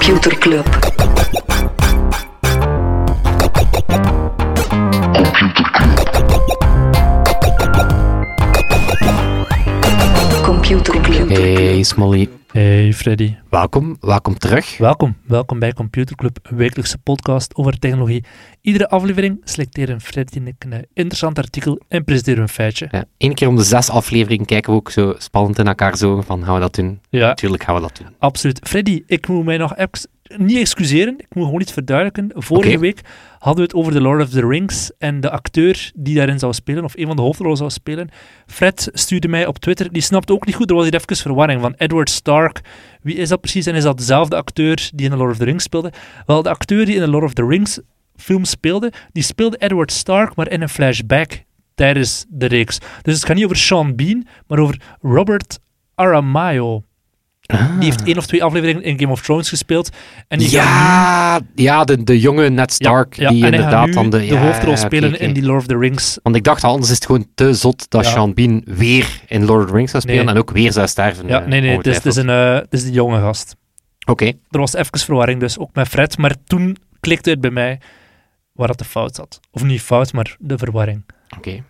Computer Club. Computer Club. Computer Club. Hey Smolly, Hey Freddy, welkom, welkom terug. welkom. Welkom bij Computer Club, een wekelijkse podcast over technologie. Iedere aflevering selecteren Freddy en ik een interessant artikel en presenteren een feitje. Ja, Eén keer om de zes afleveringen kijken we ook zo spannend in elkaar zo van gaan we dat doen? Ja, Natuurlijk gaan we dat doen. absoluut. Freddy, ik moet mij nog niet excuseren, ik moet gewoon iets verduidelijken. Vorige week hadden we het over The Lord of the Rings en de acteur die daarin zou spelen, of een van de hoofdrollen zou spelen. Fred stuurde mij op Twitter, die snapte ook niet goed, er was hier even verwarring van Edward Stark. Wie is dat precies en is dat dezelfde acteur die in The Lord of the Rings speelde? Wel, de acteur die in The Lord of the Rings film speelde, die speelde Edward Stark, maar in een flashback tijdens de reeks. Dus het gaat niet over Sean Bean, maar over Robert Aramayo. Ah. Die heeft één of twee afleveringen in Game of Thrones gespeeld. En die Ja, ja de, de jonge Ned Stark, ja, die en inderdaad dan de, de hoofdrol spelen in die Lord of the Rings. Want ik dacht, anders is het gewoon te zot dat. Sean Bean weer in Lord of the Rings zou spelen Nee. en ook weer zou sterven. Ja, nee, nee, het is, het is, een, het is die jonge gast. Oké, Er was even verwarring dus, ook met Fred. Maar toen klikte het bij mij waar dat de fout zat. Of niet fout, maar de verwarring. oké.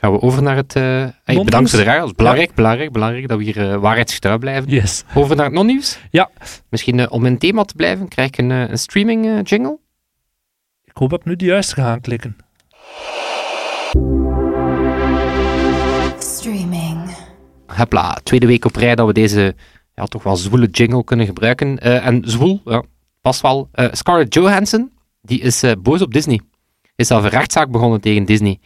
Gaan we over naar het... eh hey, Non-nieuws? bedankt voor de is belangrijk, belangrijk, belangrijk dat we hier uh, waarheidsgetrouw blijven. Yes. Over naar het non-nieuws? Ja. Misschien eh, om in thema te blijven, krijg ik een, een streaming jingle. Ik hoop dat ik nu de juiste ga gaan klikken. Streaming. Hopla, tweede week op rij dat we deze ja, toch wel zwoele jingle kunnen gebruiken. Eh, en zwoel, ja, past wel. Eh, Scarlett Johansson, die is boos op Disney. Is zelf een rechtszaak begonnen tegen Disney.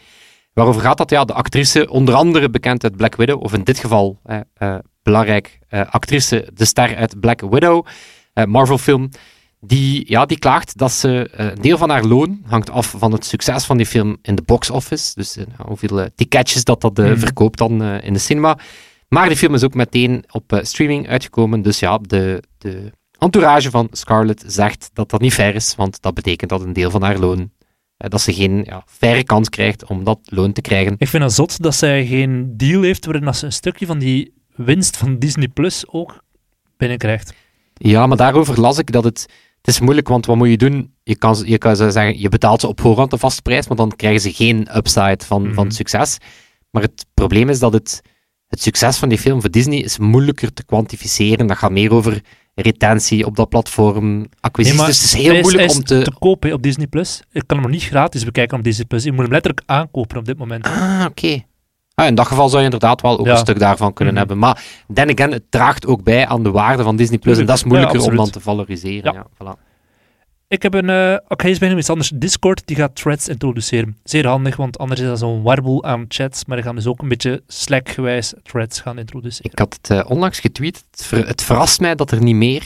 Waarover gaat dat? Ja, de actrice, onder andere bekend uit Black Widow, of in dit geval eh, eh, belangrijk, eh, actrice, de ster uit Black Widow, eh, Marvel-film, die, ja, die klaagt dat ze een deel van haar loon hangt af van het succes van die film in de box office. Dus eh, hoeveel ticketjes dat dat Mhm. verkoopt dan in de cinema. Maar die film is ook meteen op streaming uitgekomen. Dus ja, de, de entourage van Scarlett zegt dat dat niet fair is, want dat betekent dat een deel van haar loon, dat ze geen ja, faire kans krijgt om dat loon te krijgen. Ik vind het zot dat zij geen deal heeft waarin dat ze een stukje van die winst van Disney Plus ook binnenkrijgt. Ja, maar daarover las ik dat het, het is moeilijk, want wat moet je doen? Je kan, je kan ze zeggen, je betaalt ze op voorhand de vaste prijs, maar dan krijgen ze geen upside van, van Mhm. succes. Maar het probleem is dat het, het succes van die film voor Disney is moeilijker te kwantificeren. Dat gaat meer over retentie op dat platform, acquisities. Nee, dus het is heel is, moeilijk om te... te koop hè, op Disney Plus. Ik kan hem nog niet gratis bekijken op Disney Plus. Je moet hem letterlijk aankopen op dit moment. Ah, oké. Ah, in dat geval zou je inderdaad wel ook Ja. een stuk daarvan kunnen Mhm. hebben. Maar then again, het draagt ook bij aan de waarde van Disney+. Plus en dat is moeilijker Ja, om dan te valoriseren. Ja. Ja. voilà. Ik heb een... eh Oké, eens bijna iets anders. Discord die gaat threads introduceren. Zeer handig, want anders is dat zo'n warboel aan chats. Maar die gaan dus ook een beetje Slack-gewijs threads gaan introduceren. Ik had het eh, onlangs getweet. Het, ver- het verrast mij dat er niet meer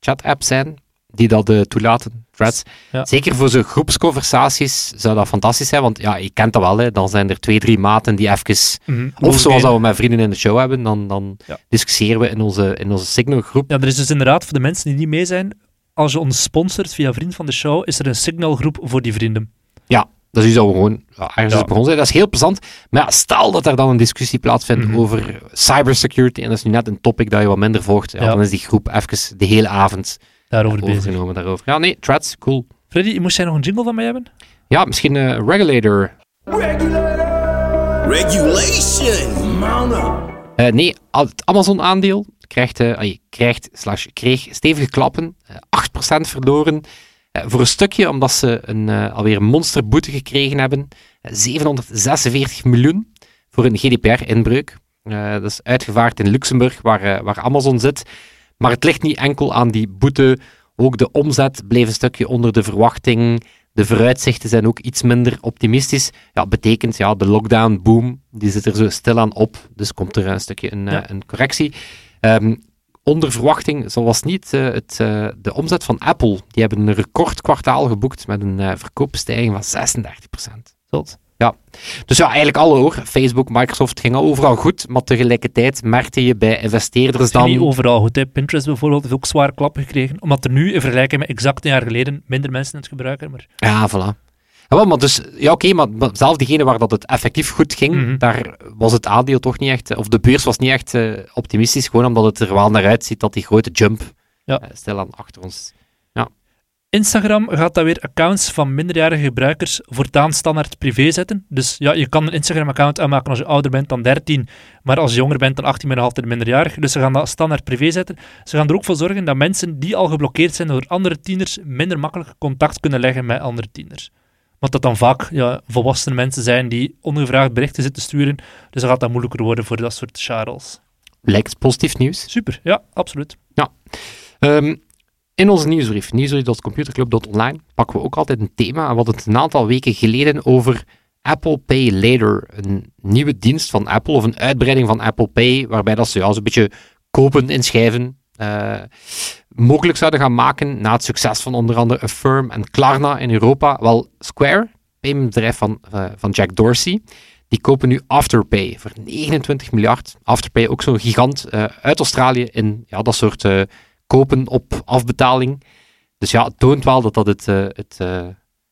chat-apps zijn die dat eh, toelaten, threads. Ja. Zeker voor zo'n groepsconversaties zou dat fantastisch zijn, want ja, je kent dat wel, hè. dan zijn er twee, drie maten die even... Mhm. Of zoals dat we met vrienden in de show hebben, dan, dan Ja. discussiëren we in onze, in onze Signal-groep. Ja, er is dus inderdaad, voor de mensen die niet mee zijn, als je ons sponsort via Vriend van de Show, is er een signalgroep voor die vrienden. Dus die zou gewoon ja, ergens Ja. begonnen zijn. Dat is heel plezant. Maar ja, stel dat er dan een discussie plaatsvindt Mhm. over cybersecurity, en dat is nu net een topic dat je wat minder volgt, ja, Ja. dan is die groep even de hele avond Daarover bezig. overgenomen daarover. Ja, nee, threads, cool. Freddy, moest jij nog een jingle van mij hebben? Ja, misschien een regulator. Regulation. Mount up. Eh, nee, al- het Amazon-aandeel krijgt, eh, ay, krijgt slash kreeg stevige klappen. Eh, 8% verloren. Eh, voor een stukje omdat ze een, eh, alweer een monsterboete gekregen hebben. Eh, 746 miljoen voor een GDPR-inbreuk. Eh, dat is uitgevaard in Luxemburg, waar, eh, waar Amazon zit. Maar het ligt niet enkel aan die boete. Ook de omzet bleef een stukje onder de verwachting. De vooruitzichten zijn ook iets minder optimistisch. Ja, betekent, ja, de lockdown-boom, die zit er zo stilaan op. Dus komt er een stukje een, eh, Ja. een correctie. Ehm, onder verwachting zoals niet eh, het, eh, de omzet van Apple. Die hebben een recordkwartaal geboekt met een eh, verkoopstijging van 36%. Zot. Dus ja, eigenlijk alle hoor. Facebook, Microsoft gingen overal goed, maar tegelijkertijd merkte je bij investeerders Dan... Niet overal goed. Hè. Pinterest bijvoorbeeld heeft ook zware klappen gekregen. Omdat er nu, in vergelijking met exact een jaar geleden, minder mensen het gebruiken. Maar Ja, voilà. Ja, wel, maar dus, ja, oké, maar, maar zelf diegene waar dat het effectief goed ging, Mhm. daar was het aandeel toch niet echt, of de beurs was niet echt eh, optimistisch, gewoon omdat het er wel naar uitziet dat die grote jump Ja. eh, stilaan achter ons. Instagram gaat dat weer accounts van minderjarige gebruikers voortaan standaard privé zetten. Dus ja, je kan een Instagram-account aanmaken als je ouder bent dan 13, maar als je jonger bent dan 18 ben je altijd minderjarig. Dus ze gaan dat standaard privé zetten. Ze gaan er ook voor zorgen dat mensen die al geblokkeerd zijn door andere tieners minder makkelijk contact kunnen leggen met andere tieners. Want dat dan vaak ja, volwassene mensen zijn die ongevraagd berichten zitten sturen. Dus dan gaat dat moeilijker worden voor dat soort charles. Lijkt positief nieuws. Super, ja, absoluut. Ehm, in onze nieuwsbrief, nieuwsbrief.computerclub.online, pakken we ook altijd een thema. We hadden het een aantal weken geleden over Apple Pay Later. Een nieuwe dienst van Apple, of een uitbreiding van Apple Pay, waarbij dat ze ja, zo'n beetje kopen en schrijven eh, mogelijk zouden gaan maken na het succes van onder andere Affirm en Klarna in Europa. Wel, Square, paymentbedrijf van, eh, van Jack Dorsey, die kopen nu Afterpay voor 29 miljard. Afterpay, ook zo'n gigant eh, uit Australië in ja, dat soort eh, kopen op afbetaling. Dus ja, het toont wel dat dat het, het,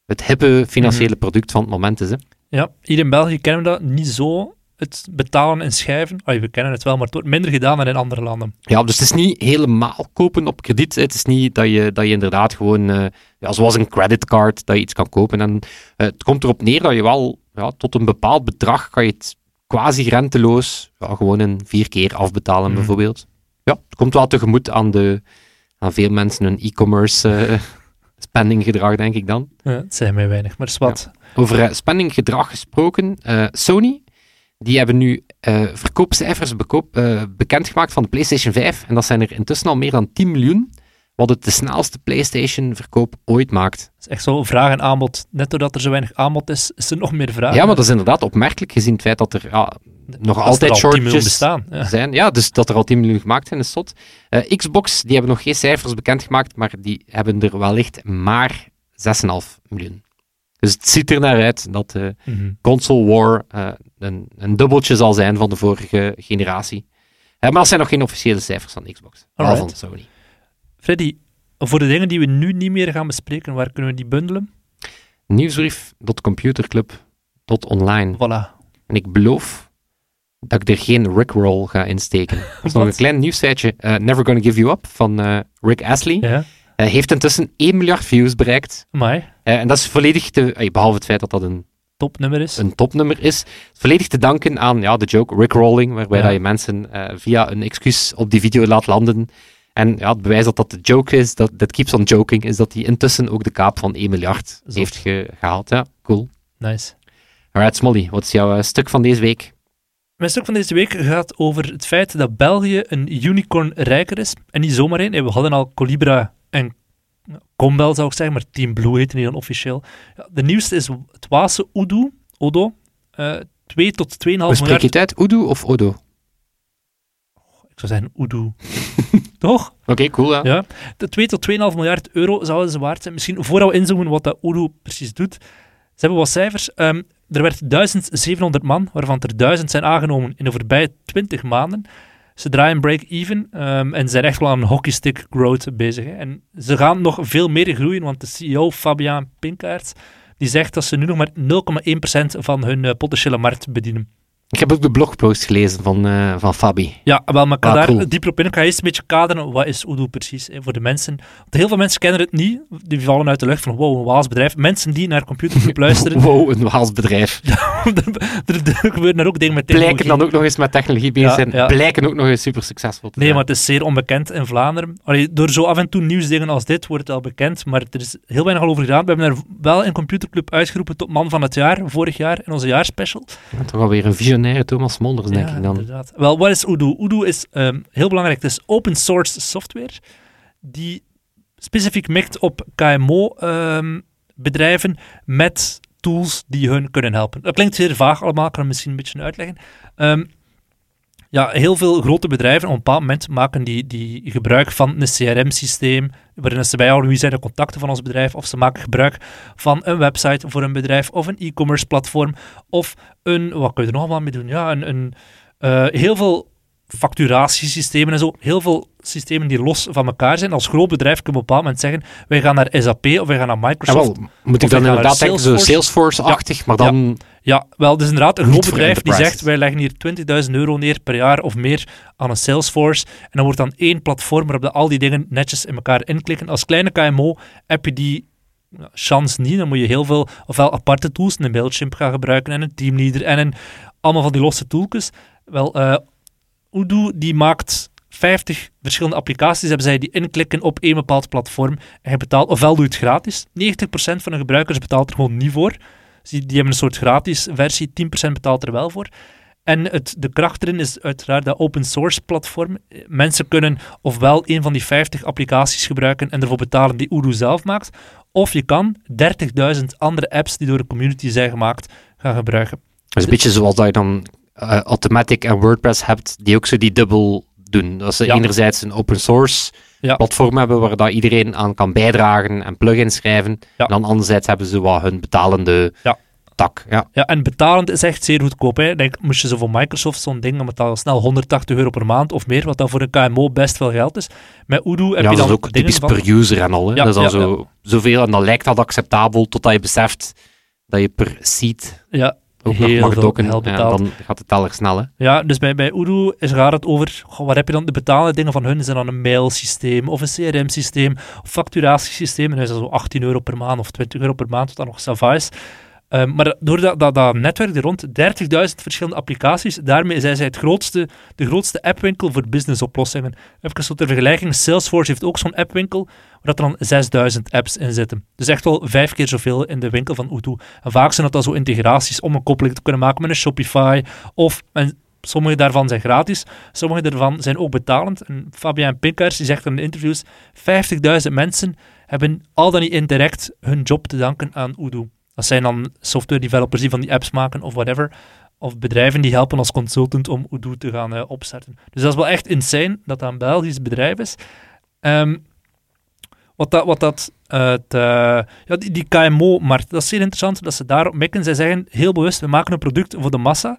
het hippe financiële product van het moment is. Hè. Ja, hier in België kennen we dat niet zo, het betalen en schrijven. Allee, we kennen het wel, maar het wordt minder gedaan dan in andere landen. Ja, dus het is niet helemaal kopen op krediet. Het is niet dat je, dat je inderdaad gewoon, eh, ja, zoals een creditcard, dat je iets kan kopen. En eh, het komt erop neer dat je wel ja, tot een bepaald bedrag kan je het quasi renteloos ja, gewoon in vier keer afbetalen, Mhm. bijvoorbeeld. Ja, het komt wel tegemoet aan, de, aan veel mensen hun e-commerce eh, spendinggedrag, denk ik dan. Ja, het zijn mij weinig, maar het is wat. Over spendinggedrag gesproken, Sony, die hebben nu eh, verkoopcijfers bekoop, eh, bekendgemaakt van de PlayStation 5. En dat zijn er intussen al meer dan 10 miljoen, wat het de snelste PlayStation-verkoop ooit maakt. Het is echt zo vraag en aanbod. Net doordat er zo weinig aanbod is, is er nog meer vraag. Ja, maar dat is inderdaad opmerkelijk gezien het feit dat er ja, nog Dat altijd al 10 miljoen shortages bestaan. Ja. zijn. Ja, dus dat er al 10 miljoen gemaakt zijn, is zot. Eh, Xbox, die hebben nog geen cijfers bekendgemaakt, maar die hebben er wellicht maar 6,5 miljoen. Dus het ziet er naar uit dat de Mhm. console war eh, een, een dubbeltje zal zijn van de vorige generatie. Eh, maar dat zijn nog geen officiële cijfers van Xbox. Van Sony. Freddy, voor de dingen die we nu niet meer gaan bespreken, waar kunnen we die bundelen? Nieuwsbrief.computerclub.online. Voilà. En ik beloof dat ik er geen Rickroll ga insteken. Er is nog een klein nieuwsfeitje. Eh, Never Gonna Give You Up van Rick Astley. Ja, heeft intussen 1 miljard views bereikt. Eh, en dat is volledig te, eh, behalve het feit dat dat een, topnummer is. een topnummer is, volledig te danken aan ja, de joke Rickrolling, waarbij Ja. dat je mensen eh, via een excuus op die video laat landen. En ja, het bewijs dat dat de joke is, dat that keeps on joking, is dat hij intussen ook de kaap van 1 miljard Zot. heeft ge- gehaald. Ja, cool. Nice. Alright, Smolly, wat is jouw eh, stuk van deze week? Mijn stuk van deze week gaat over het feit dat België een unicorn rijker is. En niet zomaar één. We hadden al Colibra en Combel, zou ik zeggen, maar Team Blue heette die dan officieel. Ja, de nieuwste is het Waalse Udo, Odo. Eh 2 tot 2,5 Hoe spreek miljard. je het uit? Udo of Odo? Ik zou zeggen Udo. Toch? Oké, cool. Ja. Ja. De 2 tot 2,5 miljard euro zouden ze waard zijn. Misschien voordat we inzoomen wat dat Udo precies doet. Ze hebben wat cijfers. Ehm, er werd 1700 man, waarvan er 1000 zijn aangenomen in de voorbije 20 maanden. Ze draaien break-even ehm, en zijn echt wel aan hockeystick growth bezig. En ze gaan nog veel meer groeien, want de CEO Fabian Pinkaert die zegt dat ze nu nog maar 0,1% van hun eh, potentiële markt bedienen. Ik heb ook de blogpost gelezen van, eh, van Fabi. Ja, wel, maar ik ga Ah, daar cool. dieper op in. Ik ga eerst een beetje kaderen, wat is Udo precies hè, voor de mensen. Want heel veel mensen kennen het niet. Die vallen uit de lucht van, wow, een Waals bedrijf. Mensen die naar Computerclub luisteren, Wow, een Waals bedrijf. er, er gebeuren er ook dingen met technologie. Blijken dan ook nog eens met technologie bezig zijn. ja. Blijken ook nog eens super succesvol te Nee, maar het is zeer onbekend in Vlaanderen. Allee, door zo af en toe nieuwsdingen als dit wordt het al bekend, maar er is heel weinig al over gedaan. We hebben er wel in Computerclub uitgeroepen tot man van het jaar, vorig jaar, in onze jaarspecial. Ja, toch alweer een visionaire Thomas Monders, denk Ja, ik dan. inderdaad. Wel, wat is Udo? Udo is ehm, heel belangrijk. Het is open source software die specifiek mikt op KMO-bedrijven met tools die hun kunnen helpen. Dat klinkt zeer vaag allemaal, ik kan het misschien een beetje uitleggen. Ehm, ja, heel veel grote bedrijven op een bepaald moment maken die, die gebruik van een CRM-systeem, waarin ze bijhouden wie zijn de contacten van ons bedrijf, of ze maken gebruik van een website voor een bedrijf, of een e-commerce platform, of een, wat kun je er nog allemaal mee doen? Ja, een, een, eh, heel veel facturatiesystemen en zo, heel veel systemen die los van elkaar zijn. Als groot bedrijf kun je op een bepaald moment zeggen, wij gaan naar SAP of wij gaan naar Ja, Microsoft. wel, moet ik dan inderdaad denken, zo Salesforce. Salesforce-achtig, maar dan Ja, wel, dus inderdaad een groot bedrijf die zegt, wij leggen hier 20.000 euro neer per jaar of meer aan een Salesforce. En dan wordt dan één platform waarop al die dingen netjes in elkaar inklikken. Als kleine KMO heb je die ja, chance niet. Dan moet je heel veel, ofwel aparte tools, een Mailchimp gaan gebruiken en een Teamleader en een, allemaal van die losse tooltjes. Wel, eh Odoo die maakt 50 verschillende applicaties, hebben zij die inklikken op één bepaald platform. En je betaalt, ofwel doe je het gratis. 90% van de gebruikers betaalt er gewoon niet voor. Die, die hebben een soort gratis versie, 10% betaalt er wel voor. En het, de kracht erin is uiteraard dat open source platform. Mensen kunnen ofwel een van die 50 applicaties gebruiken en ervoor betalen die Odoo zelf maakt, of je kan 30.000 andere apps die door de community zijn gemaakt gaan gebruiken. Dat is een beetje zoals dat je dan eh, Automatic en WordPress hebt, die ook zo die dubbel doen. Dat ze Ja. enerzijds een open source Ja. platform hebben waar dat iedereen aan kan bijdragen en plugins schrijven. Ja. En dan anderzijds hebben ze wat hun betalende Ja. tak. Ja. Ja, en betalend is echt zeer goedkoop. Hè. Denk, moest je zo voor Microsoft zo'n ding, dan betaal je snel 180 euro per maand of meer, wat dan voor een KMO best veel geld is. Met Odoo heb ja, je dat dan is ook typisch van... per user en al. Hè. Ja, dat is ja, zo, zoveel en dan lijkt dat acceptabel totdat je beseft dat je per seat Ja, ook nog heel mag veel betaalt. dan gaat het teller snel. Hè. Ja, dus bij, bij Odoo is, gaat het over, goh, wat heb je dan, de betaalde dingen van hun, is dan een mailsysteem, of een CRM-systeem, of facturatiesysteem, en dat is dan zo 18 euro per maand, of 20 euro per maand, wat dan nog sava is. Ehm, maar door dat, dat, dat netwerk er rond, 30.000 verschillende applicaties, daarmee zijn zij het grootste, de grootste appwinkel voor businessoplossingen. Even zo ter vergelijking, Salesforce heeft ook zo'n appwinkel, waar dat er dan 6000 apps in zitten. Dus echt wel vijf keer zoveel in de winkel van Odoo. En vaak zijn dat dan zo integraties om een koppeling te kunnen maken met een Shopify, of sommige daarvan zijn gratis, sommige daarvan zijn ook betalend. En Fabian Pinkaers die zegt in de interviews, 50.000 mensen hebben al dan niet indirect hun job te danken aan Odoo. Dat zijn dan software developers die van die apps maken of whatever. Of bedrijven die helpen als consultant om Odoo te gaan eh, opstarten. Dus dat is wel echt insane dat dat een Belgisch bedrijf is. Ehm, wat dat, wat dat eh, eh, ja, die, die KMO-markt, dat is zeer interessant dat ze daarop mikken. Zij zeggen heel bewust, we maken een product voor de massa,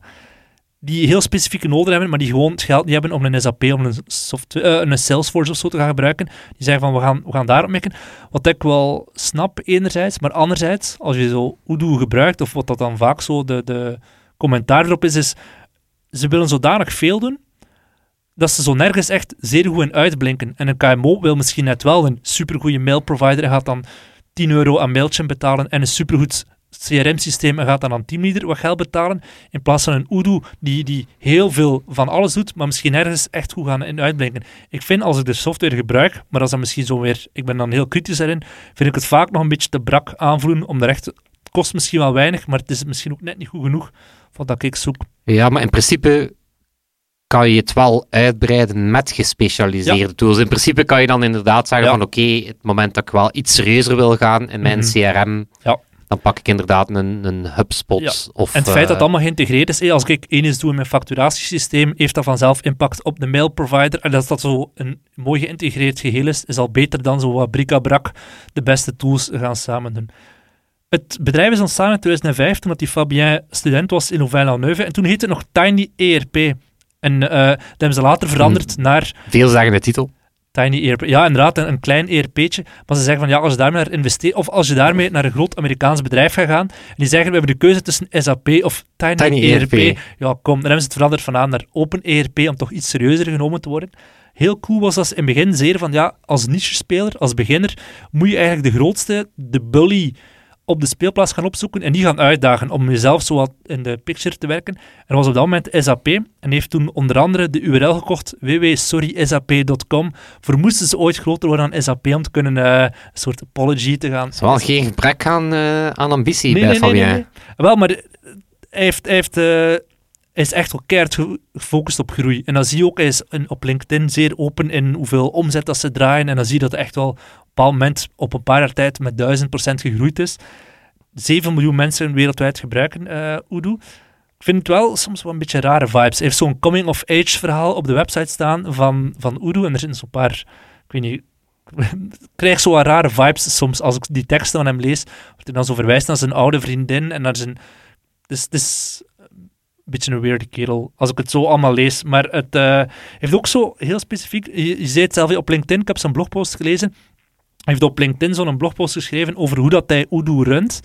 die heel specifieke noden hebben, maar die gewoon het geld niet hebben om een SAP, om een, software, eh, een Salesforce of zo te gaan gebruiken. Die zeggen van, we gaan, we gaan daarop mikken. Wat ik wel snap enerzijds, maar anderzijds, als je zo Odoo gebruikt, of wat dat dan vaak zo de, de commentaar erop is, is ze willen zodanig veel doen, dat ze zo nergens echt zeer goed in uitblinken. En een KMO wil misschien net wel een supergoeie mailprovider en gaat dan 10 euro aan Mailchimp betalen en een supergoed CRM-systeem en gaat dan aan Teamleader wat geld betalen, in plaats van een Odoo die, die heel veel van alles doet, maar misschien nergens echt goed gaan in uitblinken. Ik vind als ik de software gebruik, maar dat dan misschien zo weer, ik ben dan heel kritisch daarin, vind ik het vaak nog een beetje te brak aanvoelen om er echt, het kost misschien wel weinig, maar het is misschien ook net niet goed genoeg wat dat ik zoek. Ja, maar in principe kan je het wel uitbreiden met gespecialiseerde tools. In principe kan je dan inderdaad zeggen Ja. van oké, het moment dat ik wel iets serieuzer wil gaan in mijn Mhm. CRM, Ja. dan pak ik inderdaad een, een HubSpot. Of, En het feit dat eh, het allemaal geïntegreerd is, hé, als ik één eens doe in mijn facturatiesysteem, heeft dat vanzelf impact op de mailprovider. En dat dat zo een mooi geïntegreerd geheel is, is al beter dan zo wat bric-à-brac de beste tools gaan samen doen. Het bedrijf is ontstaan in 2005, toen die Fabien student was in Louvain-la-Neuve. En toen heette het nog Tiny ERP. En eh, dat hebben ze later veranderd naar Veelzeggende titel. Tiny ERP. Ja, inderdaad, een, een klein ERP'tje. Maar ze zeggen van ja, als je daarmee naar investeert, of als je daarmee naar een groot Amerikaans bedrijf gaat gaan, en die zeggen we hebben de keuze tussen SAP of Tiny, Tiny ERP. ERP. Ja, kom, dan hebben ze het veranderd vandaan naar Open ERP om toch iets serieuzer genomen te worden. Heel cool was dat in het begin zeer van ja, als niche-speler, als beginner, moet je eigenlijk de grootste, de bully op de speelplaats gaan opzoeken en die gaan uitdagen om jezelf zo wat in de picture te werken. Er was op dat moment SAP en heeft toen onder andere de URL gekocht, www.sorrysap.com. Voor moesten ze ooit groter worden dan SAP om te kunnen eh, een soort apology te gaan. Wel geen gebrek aan, eh, aan ambitie Nee, bij nee, nee, nee. Wel, maar eh, hij, heeft, hij, heeft, is echt wel keihard ge- gefocust op groei. En dan zie je ook, hij is op LinkedIn zeer open in hoeveel omzet dat ze draaien. En dan zie je dat echt wel op een bepaald moment op een paar jaar tijd met 1000% gegroeid is. 7 miljoen mensen wereldwijd gebruiken eh Odoo. Ik vind het wel soms wel een beetje rare vibes. Hij heeft zo'n coming-of-age verhaal op de website staan van, van Odoo. En er zitten zo'n paar, ik weet niet, ik krijg zo rare vibes soms als ik die teksten van hem lees. Wordt hij dan zo verwijst naar zijn oude vriendin en naar zijn... Dus een beetje een weirde kerel, als ik het zo allemaal lees. Maar het eh, heeft ook zo heel specifiek... Je, zei het zelf op LinkedIn, ik heb zijn blogpost gelezen. Hij heeft op LinkedIn zo'n blogpost geschreven over hoe dat hij Odoo runt.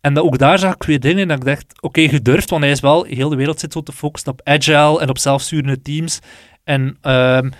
En dat, ook daar zag ik weer dingen en ik dacht, oké, gedurfd, want hij is wel, heel de wereld zit zo te focussen op agile en op zelfsturende teams. En ehm,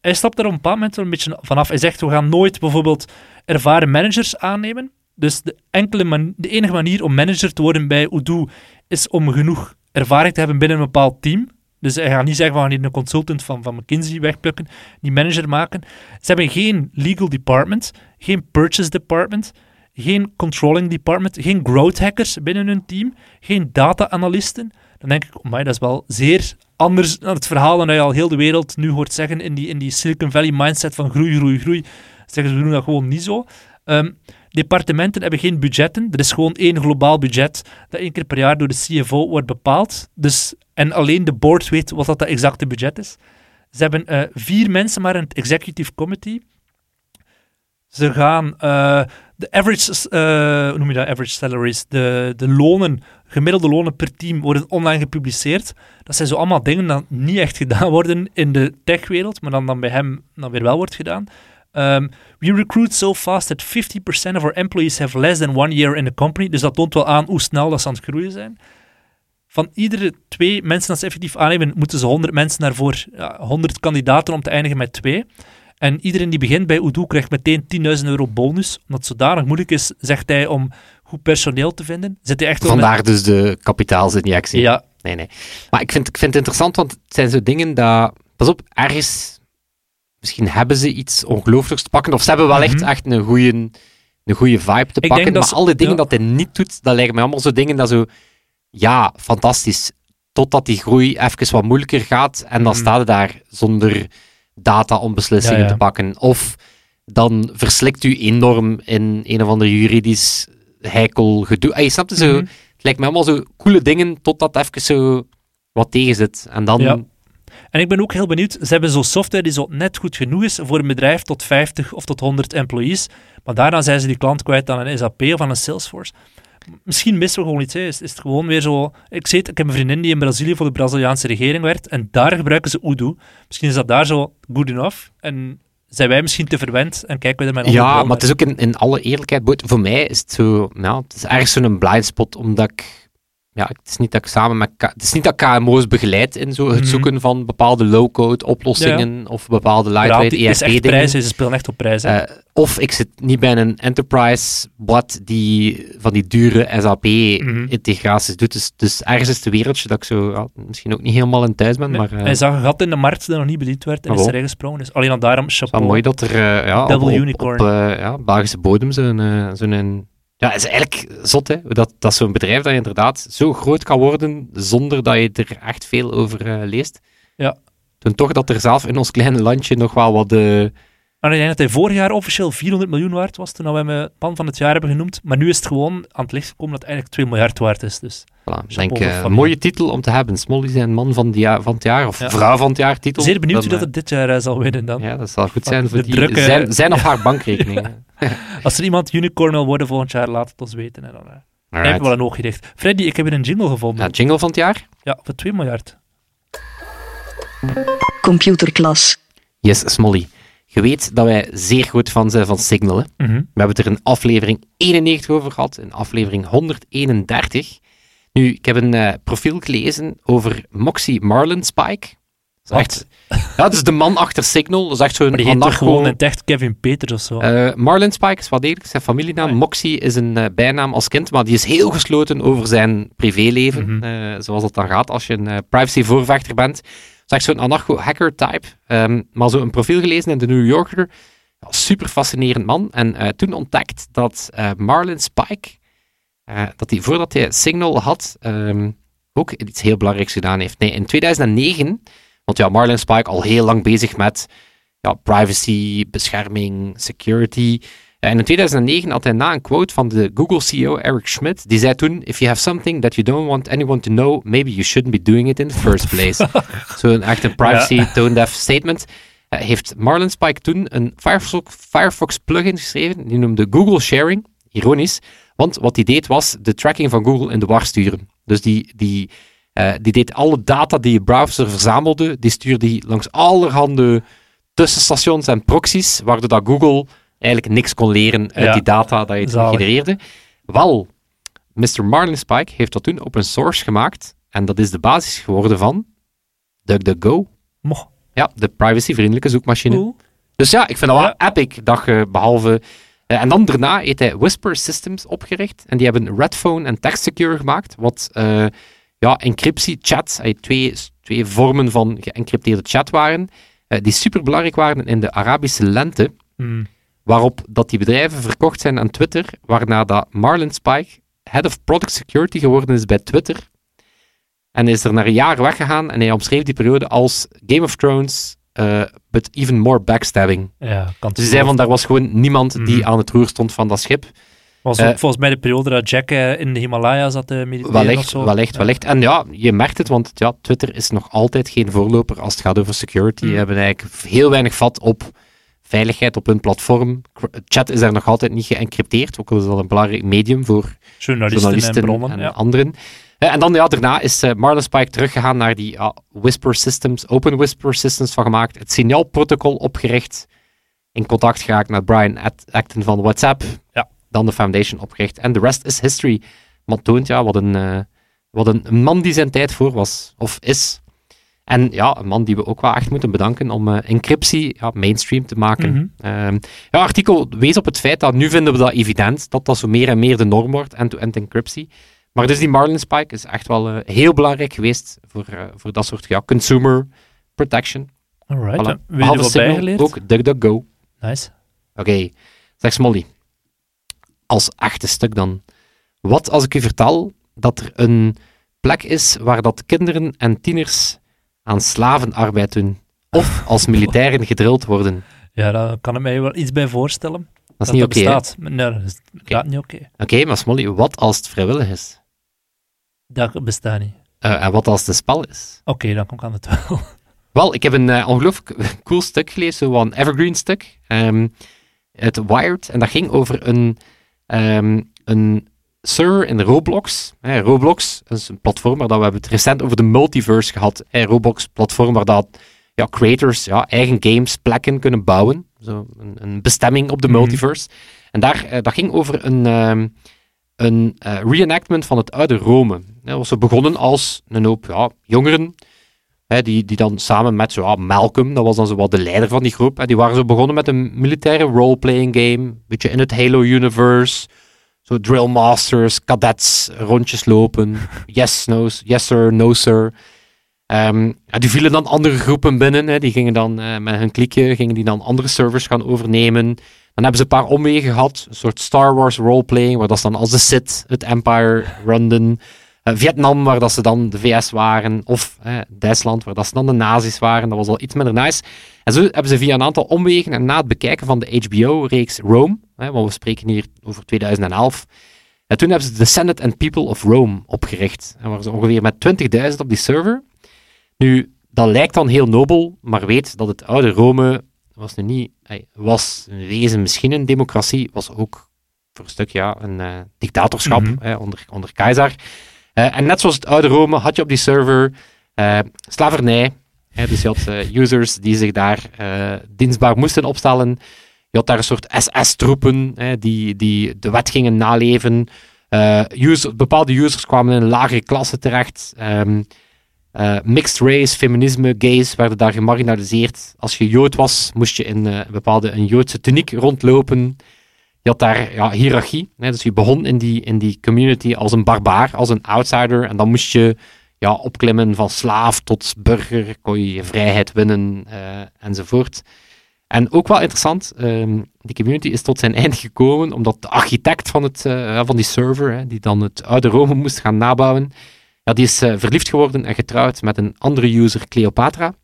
hij stapt er op een bepaald moment een beetje vanaf. Hij zegt, we gaan nooit bijvoorbeeld ervaren managers aannemen. Dus de, enkele de enige manier om manager te worden bij Odoo is om genoeg ervaring te hebben binnen een bepaald team. Dus hij gaat niet zeggen, hier een consultant van, van McKinsey wegplukken, die manager maken. Ze hebben geen legal department, geen purchase department, geen controlling department, geen growth hackers binnen hun team, geen data-analysten. Dan denk ik, maar dat is wel zeer anders dan het verhaal dat je al heel de wereld nu hoort zeggen in die, in die Silicon Valley mindset van groei, groei, groei. Zeggen ze, we doen dat gewoon niet zo. Ehm, departementen hebben geen budgetten. Er is gewoon één globaal budget dat één keer per jaar door de CFO wordt bepaald. Dus, en alleen de board weet wat dat, exacte budget is. Ze hebben eh, vier mensen maar in het executive committee. Ze gaan eh, de average, hoe noem je dat, average salaries, de, de lonen, gemiddelde lonen per team worden online gepubliceerd. Dat zijn zo allemaal dingen die niet echt gedaan worden in de techwereld, maar dan, dan bij hem dan weer wel wordt gedaan. Um, we recruit so fast that 50% of our employees have less than one year in the company. Dus dat toont wel aan hoe snel dat ze aan het groeien zijn. Van iedere twee mensen dat ze effectief aannemen, moeten ze 100 mensen daarvoor, ja, 100 kandidaten om te eindigen met twee. En iedereen die begint bij Odoo krijgt meteen 10.000 euro bonus. Omdat het zodanig moeilijk is, zegt hij, om goed personeel te vinden. Zit hij echt met- Vandaar dus de kapitaalsinjectie. Ja, Nee, nee. Maar ik vind, ik vind het interessant, want het zijn zo dingen dat... Pas op, ergens... Misschien hebben ze iets ongelooflijks te pakken, of ze hebben wel echt, Mhm. echt een goede een goede vibe te pakken. Maar ze- al die dingen ja. dat hij niet doet, dat lijken mij allemaal zo dingen dat zo... Ja, fantastisch. Totdat die groei even wat moeilijker gaat, en dan Mhm. staat hij daar zonder data om beslissingen Ja, ja. te pakken. Of dan verslikt u enorm in een of ander juridisch heikel gedoe. Ah, je snapt het zo... Mhm. Het lijkt me allemaal zo coole dingen, totdat even zo wat tegen zit. En dan... En ik ben ook heel benieuwd, ze hebben zo'n software die zo net goed genoeg is voor een bedrijf tot 50 of tot 100 employees, maar daarna zijn ze die klant kwijt aan een SAP of aan een Salesforce. Misschien missen we gewoon iets. Hè. Is, is het gewoon weer zo... Ik, het, ik heb een vriendin die in Brazilië voor de Braziliaanse regering werkt en daar gebruiken ze Odoo. Misschien is dat daar zo good enough en zijn wij misschien te verwend en kijken we er met Ja, maar het is ook in, in alle eerlijkheid, voor mij is het zo, ja, het is ergens zo'n blind spot, omdat ik, ja, het is niet dat ik samen met, het is niet dat KMO's begeleid in zo het Mhm. zoeken van bepaalde low-code oplossingen of bepaalde Ja, lightweight het is echt ERP-dingen. prijs, hè. ze spelen echt op prijs. hè. Eh, of ik zit niet bij een enterprise wat die van die dure Mhm. SAP-integraties doet. Dus, dus ergens is het wereldje dat ik zo ja, misschien ook niet helemaal in thuis ben. Nee, maar eh, hij zag een gat in de markt dat nog niet bediend werd en Ah, is erin gesprongen. Dus alleen al daarom is chapeau. mooi dat er eh, ja, op, Double op, unicorn. op ja, Belgische bodem zo'n... zo'n een- ja, het is eigenlijk zot, hè. Dat, dat zo'n bedrijf dat je inderdaad zo groot kan worden, zonder dat je er echt veel over eh, leest. Ja. Toen toch dat er zelf in ons kleine landje nog wel wat... eh, Maar ik denk dat hij vorig jaar officieel 400 miljoen waard was, toen we hem eh, pan van het jaar hebben genoemd. Maar nu is het gewoon aan het licht gekomen dat het eigenlijk 2 miljard waard is. Dus voilà, denk eh, een mooie titel om te hebben. Smolly zijn man van, die van het jaar, of Ja. vrouw van het jaar titel. zeer benieuwd Dan, dat het dit jaar eh, zal winnen dan. eh, Ja, dat zal goed zijn voor de die, drukke- zijn, zijn of haar bankrekening. Als er iemand unicorn wil worden volgend jaar, laat het ons weten. En dan eh, we wel een oogje dicht. Freddy, ik heb hier een jingle gevonden. Ja, jingle van het jaar? Ja, voor 2 miljard. Computerklas. Yes, Smolly. Je weet dat wij zeer goed fan zijn van Signal, hè? Mhm. We hebben het er in aflevering 91 over gehad, in aflevering 131. Nu, ik heb een eh, profiel gelezen over Moxie Marlinspike. Dat is echt, ja, dat is de man achter Signal. Dat is echt zo'n anarcho- gewoon in echt Kevin Peters of zo? Eh, Marlinspike is wat degelijk zijn familienaam. Ah, ja. Moxie is een eh, bijnaam als kind, maar die is heel gesloten over zijn privéleven. Mhm. zoals dat dan gaat als je een privacy-voorvechter bent. Echt zo'n anarcho-hacker-type. Ehm, maar zo een profiel gelezen in de New Yorker. Super fascinerend man. En eh, toen ontdekt dat eh Marlin Spike, eh, dat hij voordat hij Signal had, ehm, ook iets heel belangrijks gedaan heeft. Nee, in 2009, want ja, Marlin Spike al heel lang bezig met ja, privacy, bescherming, security. En in 2009 had hij na een quote van de Google-CEO Eric Schmidt, die zei toen, if you have something that you don't want anyone to know, maybe you shouldn't be doing it in the first place. Zo'n echt een privacy tone-deaf statement. Eh, heeft Marlin Spike toen een Firefox, Firefox plugin geschreven, die noemde Google Sharing, ironisch, want wat hij deed was de tracking van Google in de war sturen. Dus die, die, eh, die deed alle data die je browser verzamelde, die stuurde die langs allerhande tussenstations en proxies, waardoor dat Google eigenlijk niks kon leren uit Ja. die data dat je Zalig. genereerde. Wel, Mr. Marlin Spike heeft dat toen open source gemaakt. En dat is de basis geworden van DuckDuckGo. Moch. Ja, de privacyvriendelijke zoekmachine. Cool. Dus ja, ik vind dat wel Ja. epic dat je behalve... eh, en dan daarna heeft hij Whisper Systems opgericht. En die hebben Redphone en TextSecure gemaakt. Wat eh, ja, encryptie, chat, eh, twee, twee vormen van geëncrypteerde chat waren. eh, die super belangrijk waren in de Arabische lente. Hmm. Waarop dat die bedrijven verkocht zijn aan Twitter. Waarna dat Marlon Spike Head of Product Security geworden is bij Twitter. En is er na een jaar weggegaan. En hij omschreef die periode als Game of Thrones, eh, but even more backstabbing. Ja, kan Dus hij zei van, daar was gewoon niemand die Mhm. aan het roer stond van dat schip. was eh, ook volgens mij de periode dat Jack eh, in de Himalaya zat te mediteren of Wellicht, zo. wellicht, Ja. wellicht. En ja, je merkt het, want ja, Twitter is nog altijd geen voorloper als het gaat over security. Die hebben eigenlijk heel weinig vat op veiligheid op hun platform. Chat is daar nog altijd niet geëncrypteerd, ook al is dat een belangrijk medium voor Journalisten, journalisten en bronnen. en ja. anderen. Eh, en dan ja, daarna is eh, Marlon Spike teruggegaan naar die Whisper Systems, Open Whisper Systems van gemaakt, het signaalprotocol opgericht, in contact geraakt met Brian Acton van WhatsApp, Ja. dan de foundation opgericht. En de rest is history. Maar het toont ja, wat, een, eh, wat een man die zijn tijd voor was, of is. En ja, een man die we ook wel echt moeten bedanken om eh, encryptie ja, mainstream te maken. Ehm, ja, artikel wees op het feit dat nu vinden we dat evident, dat dat zo meer en meer de norm wordt, end-to-end encryptie. Maar dus die Marlin Spike is echt wel eh, heel belangrijk geweest voor, eh, voor dat soort ja, consumer protection. Alright, Voilà. ja. er Behalve wat Signal, ook DuckDuckGo. Nice. Oké, zeg Smolly. Als echte stuk dan. Wat als ik u vertel dat er een plek is waar dat kinderen en tieners aan slavenarbeid doen? Of als militairen gedrild worden? Ja, daar kan ik mij wel iets bij voorstellen. Dat is niet oké. Nee, dat is inderdaad niet oké. Oké, maar Smolly, wat als het vrijwillig is? Dat bestaat niet. Eh, en wat als het een spel is? Oké, dan kan het wel. Wel, ik heb een eh, ongelooflijk cool stuk gelezen, een evergreen stuk. ehm uit Wired. En dat ging over een, ehm, een server in Roblox. Hè, Roblox is een platform waar dat, we hebben het recent over de multiverse gehad. Hè, Roblox, platform waar dat, ja, creators ja, eigen games, plekken kunnen bouwen. Zo een, een bestemming op de Mhm. multiverse. En daar, eh, dat ging over een, ehm, een eh, reenactment van het oude Rome. Dat was zo begonnen als een hoop ja, jongeren die, die dan samen met zo, ja, Malcolm, dat was dan zo wat de leider van die groep, hè, die waren zo begonnen met een militaire roleplaying game, een beetje in het Halo-universe, zo drill masters, cadets, rondjes lopen, yes, no, yes sir, no sir. Ja, die vielen dan andere groepen binnen, hè, die gingen dan eh, met hun klikje, gingen die dan andere servers gaan overnemen. Dan hebben ze een paar omwegen gehad, een soort Star Wars roleplaying, waar dat ze dan als de Sith het Empire runden. Eh, Vietnam, waar dat ze dan de VS waren, of Duitsland, waar dat ze dan de nazi's waren. Dat was al iets minder nice. En zo hebben ze via een aantal omwegen en na het bekijken van de HBO-reeks Rome, hè, want we spreken hier over 2011, en toen hebben ze de Senate and People of Rome opgericht. En waren ze ongeveer met 20.000 op die server. Nu, dat lijkt dan heel nobel, maar weet dat het oude Rome was nu niet, was in wezen misschien een democratie, was ook voor een stuk ja, een eh, dictatorschap Mhm. hè, onder, onder keizer. Eh, en net zoals het oude Rome had je op die server eh, slavernij. Dus je had eh, users die zich daar dienstbaar moesten opstellen. Je had daar een soort SS-troepen die, die de wet gingen naleven. Bepaalde users kwamen in een lagere klasse terecht. Ehm, eh, mixed race, feminisme, gays werden daar gemarginaliseerd. Als je Jood was, moest je in een bepaalde een Joodse tuniek rondlopen. Je had daar ja, hiërarchie. Hè, dus je begon in die, in die community als een barbaar, als een outsider. En dan moest je ja, opklimmen van slaaf tot burger, kon je je vrijheid winnen eh, enzovoort. En ook wel interessant, ehm, die community is tot zijn eind gekomen omdat de architect van, het, eh, van die server, hè, die dan het oude Rome moest gaan nabouwen, ja, die is eh, verliefd geworden en getrouwd met een andere user, Cleopatra.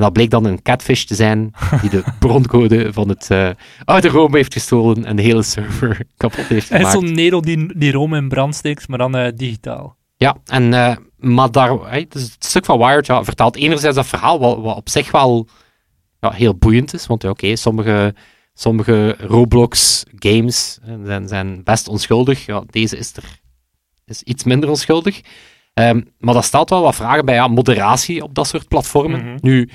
En dat bleek dan een catfish te zijn die de broncode van het eh, oude Rome heeft gestolen en de hele server kapot heeft gemaakt. zo'n Nero die, die Rome in brand steekt, maar dan eh, digitaal. Ja, en, eh, maar daar, hè, dus het stuk van Wired ja, vertaalt enerzijds dat verhaal, wat, wat op zich wel ja, heel boeiend is. Want oké, sommige, sommige Roblox-games zijn, zijn best onschuldig. Ja, deze is, er, is iets minder onschuldig. Ehm, maar dat stelt wel wat vragen bij ja, moderatie op dat soort platformen. Mhm. Nu,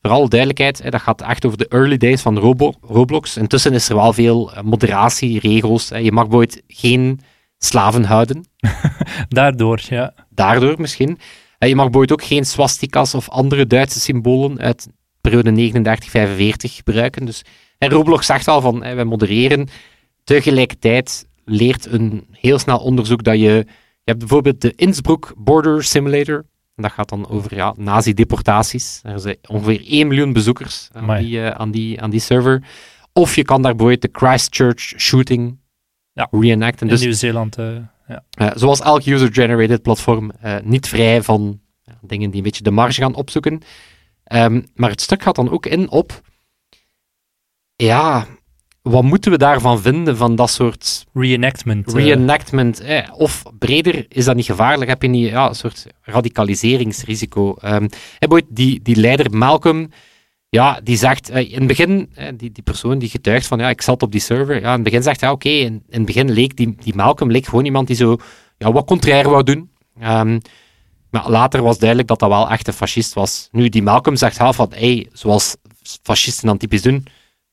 voor alle duidelijkheid, hè, dat gaat echt over de early days van Robo- Roblox. Intussen is er wel veel eh, moderatie, regels. Hè. Je mag bijvoorbeeld geen slaven houden. Daardoor, ja. Daardoor misschien. Eh, je mag bijvoorbeeld ook geen swastikas of andere Duitse symbolen uit periode 39-45 gebruiken. Dus en Roblox zegt al van, wij modereren. Tegelijkertijd leert een heel snel onderzoek dat je... Je hebt bijvoorbeeld de Innsbruck Border Simulator. En dat gaat dan over ja, nazi-deportaties. Er zijn ongeveer 1 miljoen bezoekers aan Amai. die, eh, aan, die, aan die server. Of je kan daar bijvoorbeeld de Christchurch shooting Ja. reenacten. In Dus Nieuw-Zeeland. eh, ja. eh, zoals elk user-generated platform, niet vrij van dingen die een beetje de marge gaan opzoeken. Ehm, maar het stuk gaat dan ook in op, ja, wat moeten we daarvan vinden, van dat soort Reenactment. eh, reenactment? Eh, of breder, is dat niet gevaarlijk? Heb je niet ja, een soort radicaliseringsrisico? En boy, die, die leider Malcolm, ja, die zegt eh, in het begin, eh, die, die persoon die getuigt van ja, ik zat op die server, ja, in het begin zegt hij oké, in, in het begin leek die, die Malcolm leek gewoon iemand die zo ja, wat contrair wou doen. Ehm, maar later was duidelijk dat dat wel echt een fascist was. Nu, die Malcolm zegt half van, hey, zoals fascisten dan typisch doen,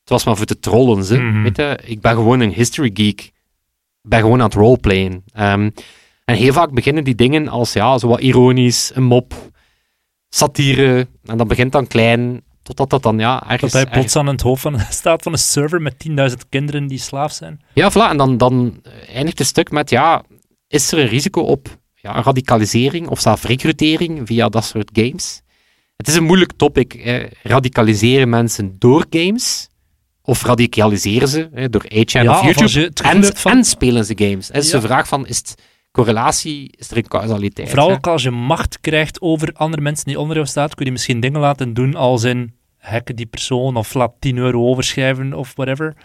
het was maar voor te trollen. Ze. Mhm. Weet je, ik ben gewoon een history geek. Ik ben gewoon aan het roleplayen. Ehm, en heel vaak beginnen die dingen als ja, zo wat ironisch, een mop, satire. En dat begint dan klein, totdat dat dan ja, ergens... Dat hij ergens- plots aan het hoofd van, staat van een server met 10.000 kinderen die slaaf zijn. Ja, voilà. En dan, dan eindigt het stuk met, ja, is er een risico op ja, radicalisering of zelfs recrutering via dat soort games? Het is een moeilijk topic. Radicaliseren mensen door games? Of radicaliseren ze hè, door 8chan Ja, of YouTube? En, van- en spelen ze games? Het is Ja. de vraag van, is het correlatie, is er een causaliteit? Vooral ook als je macht krijgt over andere mensen die onder jou staan, kun je misschien dingen laten doen als in hacken die persoon of laat 10 euro overschrijven of whatever.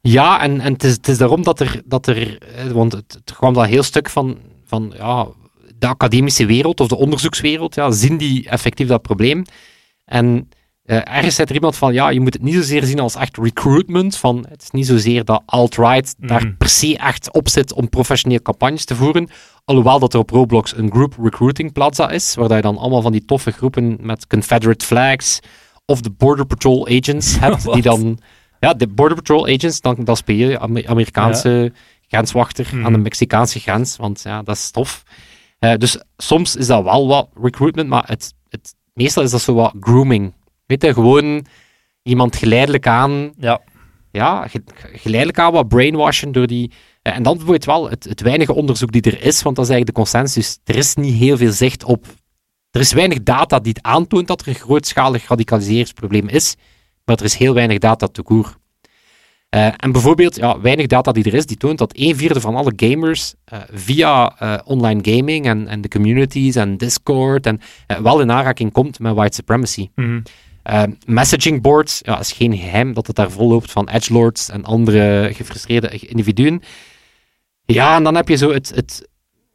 Ja, en, en het, is, het is daarom dat er, dat er eh, want het, het kwam een heel stuk van, van ja, de academische wereld of de onderzoekswereld, ja, zien die effectief dat probleem? En ergens zei er iemand van, ja, je moet het niet zozeer zien als echt recruitment, van het is niet zozeer dat alt-right daar Mhm. per se echt op zit om professioneel campagnes te voeren, alhoewel dat er op Roblox een group recruiting plaza is, waar je dan allemaal van die toffe groepen met Confederate flags of de Border Patrol agents hebt, die dan ja, de Border Patrol agents, dan, dan speel je Ame- Amerikaanse grenswachter aan de Mexicaanse grens, want ja, dat is tof. Eh, dus soms is dat wel wat recruitment, maar het, het, meestal is dat zo wat grooming. Weet je, gewoon iemand geleidelijk aan, Ja, ja, ge- geleidelijk aan wat brainwashen door die... eh, en dan bijvoorbeeld wel het, het weinige onderzoek die er is, want dat is eigenlijk de consensus, er is niet heel veel zicht op... Er is weinig data die het aantoont dat er een grootschalig radicaliseringsprobleem is, maar er is heel weinig data te koer. Eh, en bijvoorbeeld, ja, weinig data die er is, die toont dat een vierde van alle gamers eh, via online gaming en, en de communities en Discord en, wel in aanraking komt met white supremacy. mhm. Eh, messaging boards, ja, is geen geheim dat het daar vol loopt van edgelords en andere gefrustreerde individuen. Ja, en dan heb je zo het, het,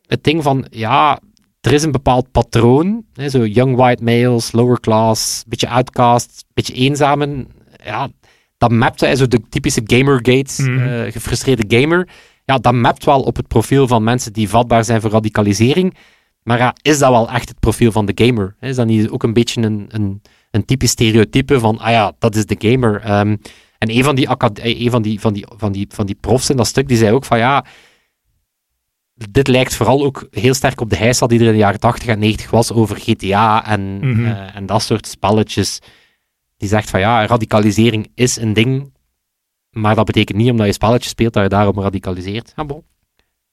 het ding van, ja, er is een bepaald patroon. Hè, zo young white males, lower class, beetje outcast, beetje eenzamen. Ja, dat mapt, hè, zo de typische gamergate, eh, gefrustreerde gamer. Ja, dat mapt wel op het profiel van mensen die vatbaar zijn voor radicalisering. Maar ja, is dat wel echt het profiel van de gamer? Is dat niet ook een beetje een, een, een typisch stereotype van, ah ja, dat is de gamer. Ehm, en een van die, eh, een van die, van, die, van, die, van die profs in dat stuk, die zei ook van, ja, dit lijkt vooral ook heel sterk op de heisa die er in de jaren 80 en 90 was over GTA en, Mhm. eh, en dat soort spelletjes. Die zegt van, ja, radicalisering is een ding, maar dat betekent niet omdat je spelletjes speelt dat je daarom radicaliseert. Ja, bon.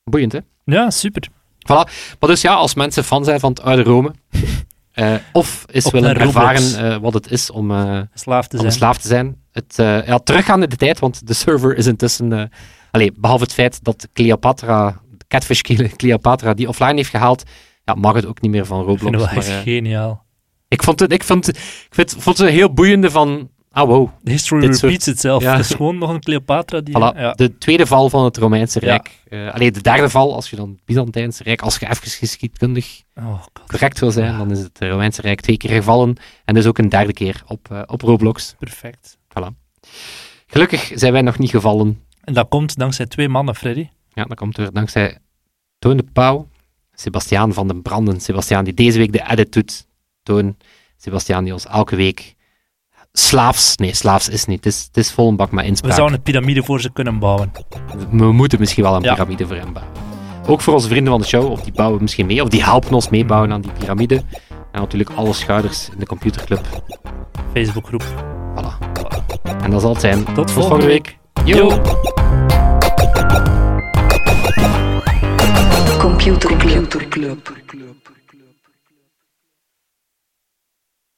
Boeiend, hè? ja super. Maar dus ja, als mensen fan zijn van het oude Rome, eh, of is Op willen Roblox. ervaren eh, wat het is om, eh, Slaaf te om zijn. slaaf te zijn. Het, ja, teruggaan in de tijd, want de server is intussen... allee, behalve het feit dat Cleopatra, catfish Cle- Cleopatra, die offline heeft gehaald, ja, mag het ook niet meer van Ik vind Roblox. het wel maar, echt geniaal. ik vond het, ik vond, ik vind, vond het een heel boeiende van... Ah, wow. The history dit soort- repeats itself. Ja. Het is gewoon nog een Cleopatra die... Voilà, ja. de tweede val van het Romeinse Ja. Rijk. Eh allee, de derde val, als je dan het Byzantijnse Rijk, als je even geschiedkundig Oh, correct wil zijn, Ja. dan is het Romeinse Rijk twee keer gevallen. En dus ook een derde keer op, eh, op Roblox. Perfect. Gelukkig zijn wij nog niet gevallen. En dat komt dankzij twee mannen, Freddy. Ja, dat komt er dankzij Toon de Pauw, Sebastiaan van den Branden. Sebastiaan die deze week de edit doet. Toon, Sebastiaan die ons elke week slaafs, nee, slaafs is niet. Het is, het is vol een bak met We inspraak. zouden een piramide voor ze kunnen bouwen. We moeten misschien wel een Ja. piramide voor hem bouwen. ook voor onze vrienden van de show, of die bouwen misschien mee, of die helpen ons meebouwen aan die piramide. En natuurlijk alle schouders in de computerclub. Facebookgroep. Voilà. En dat zal het zijn. Tot volgende week. Yo. Computer Club.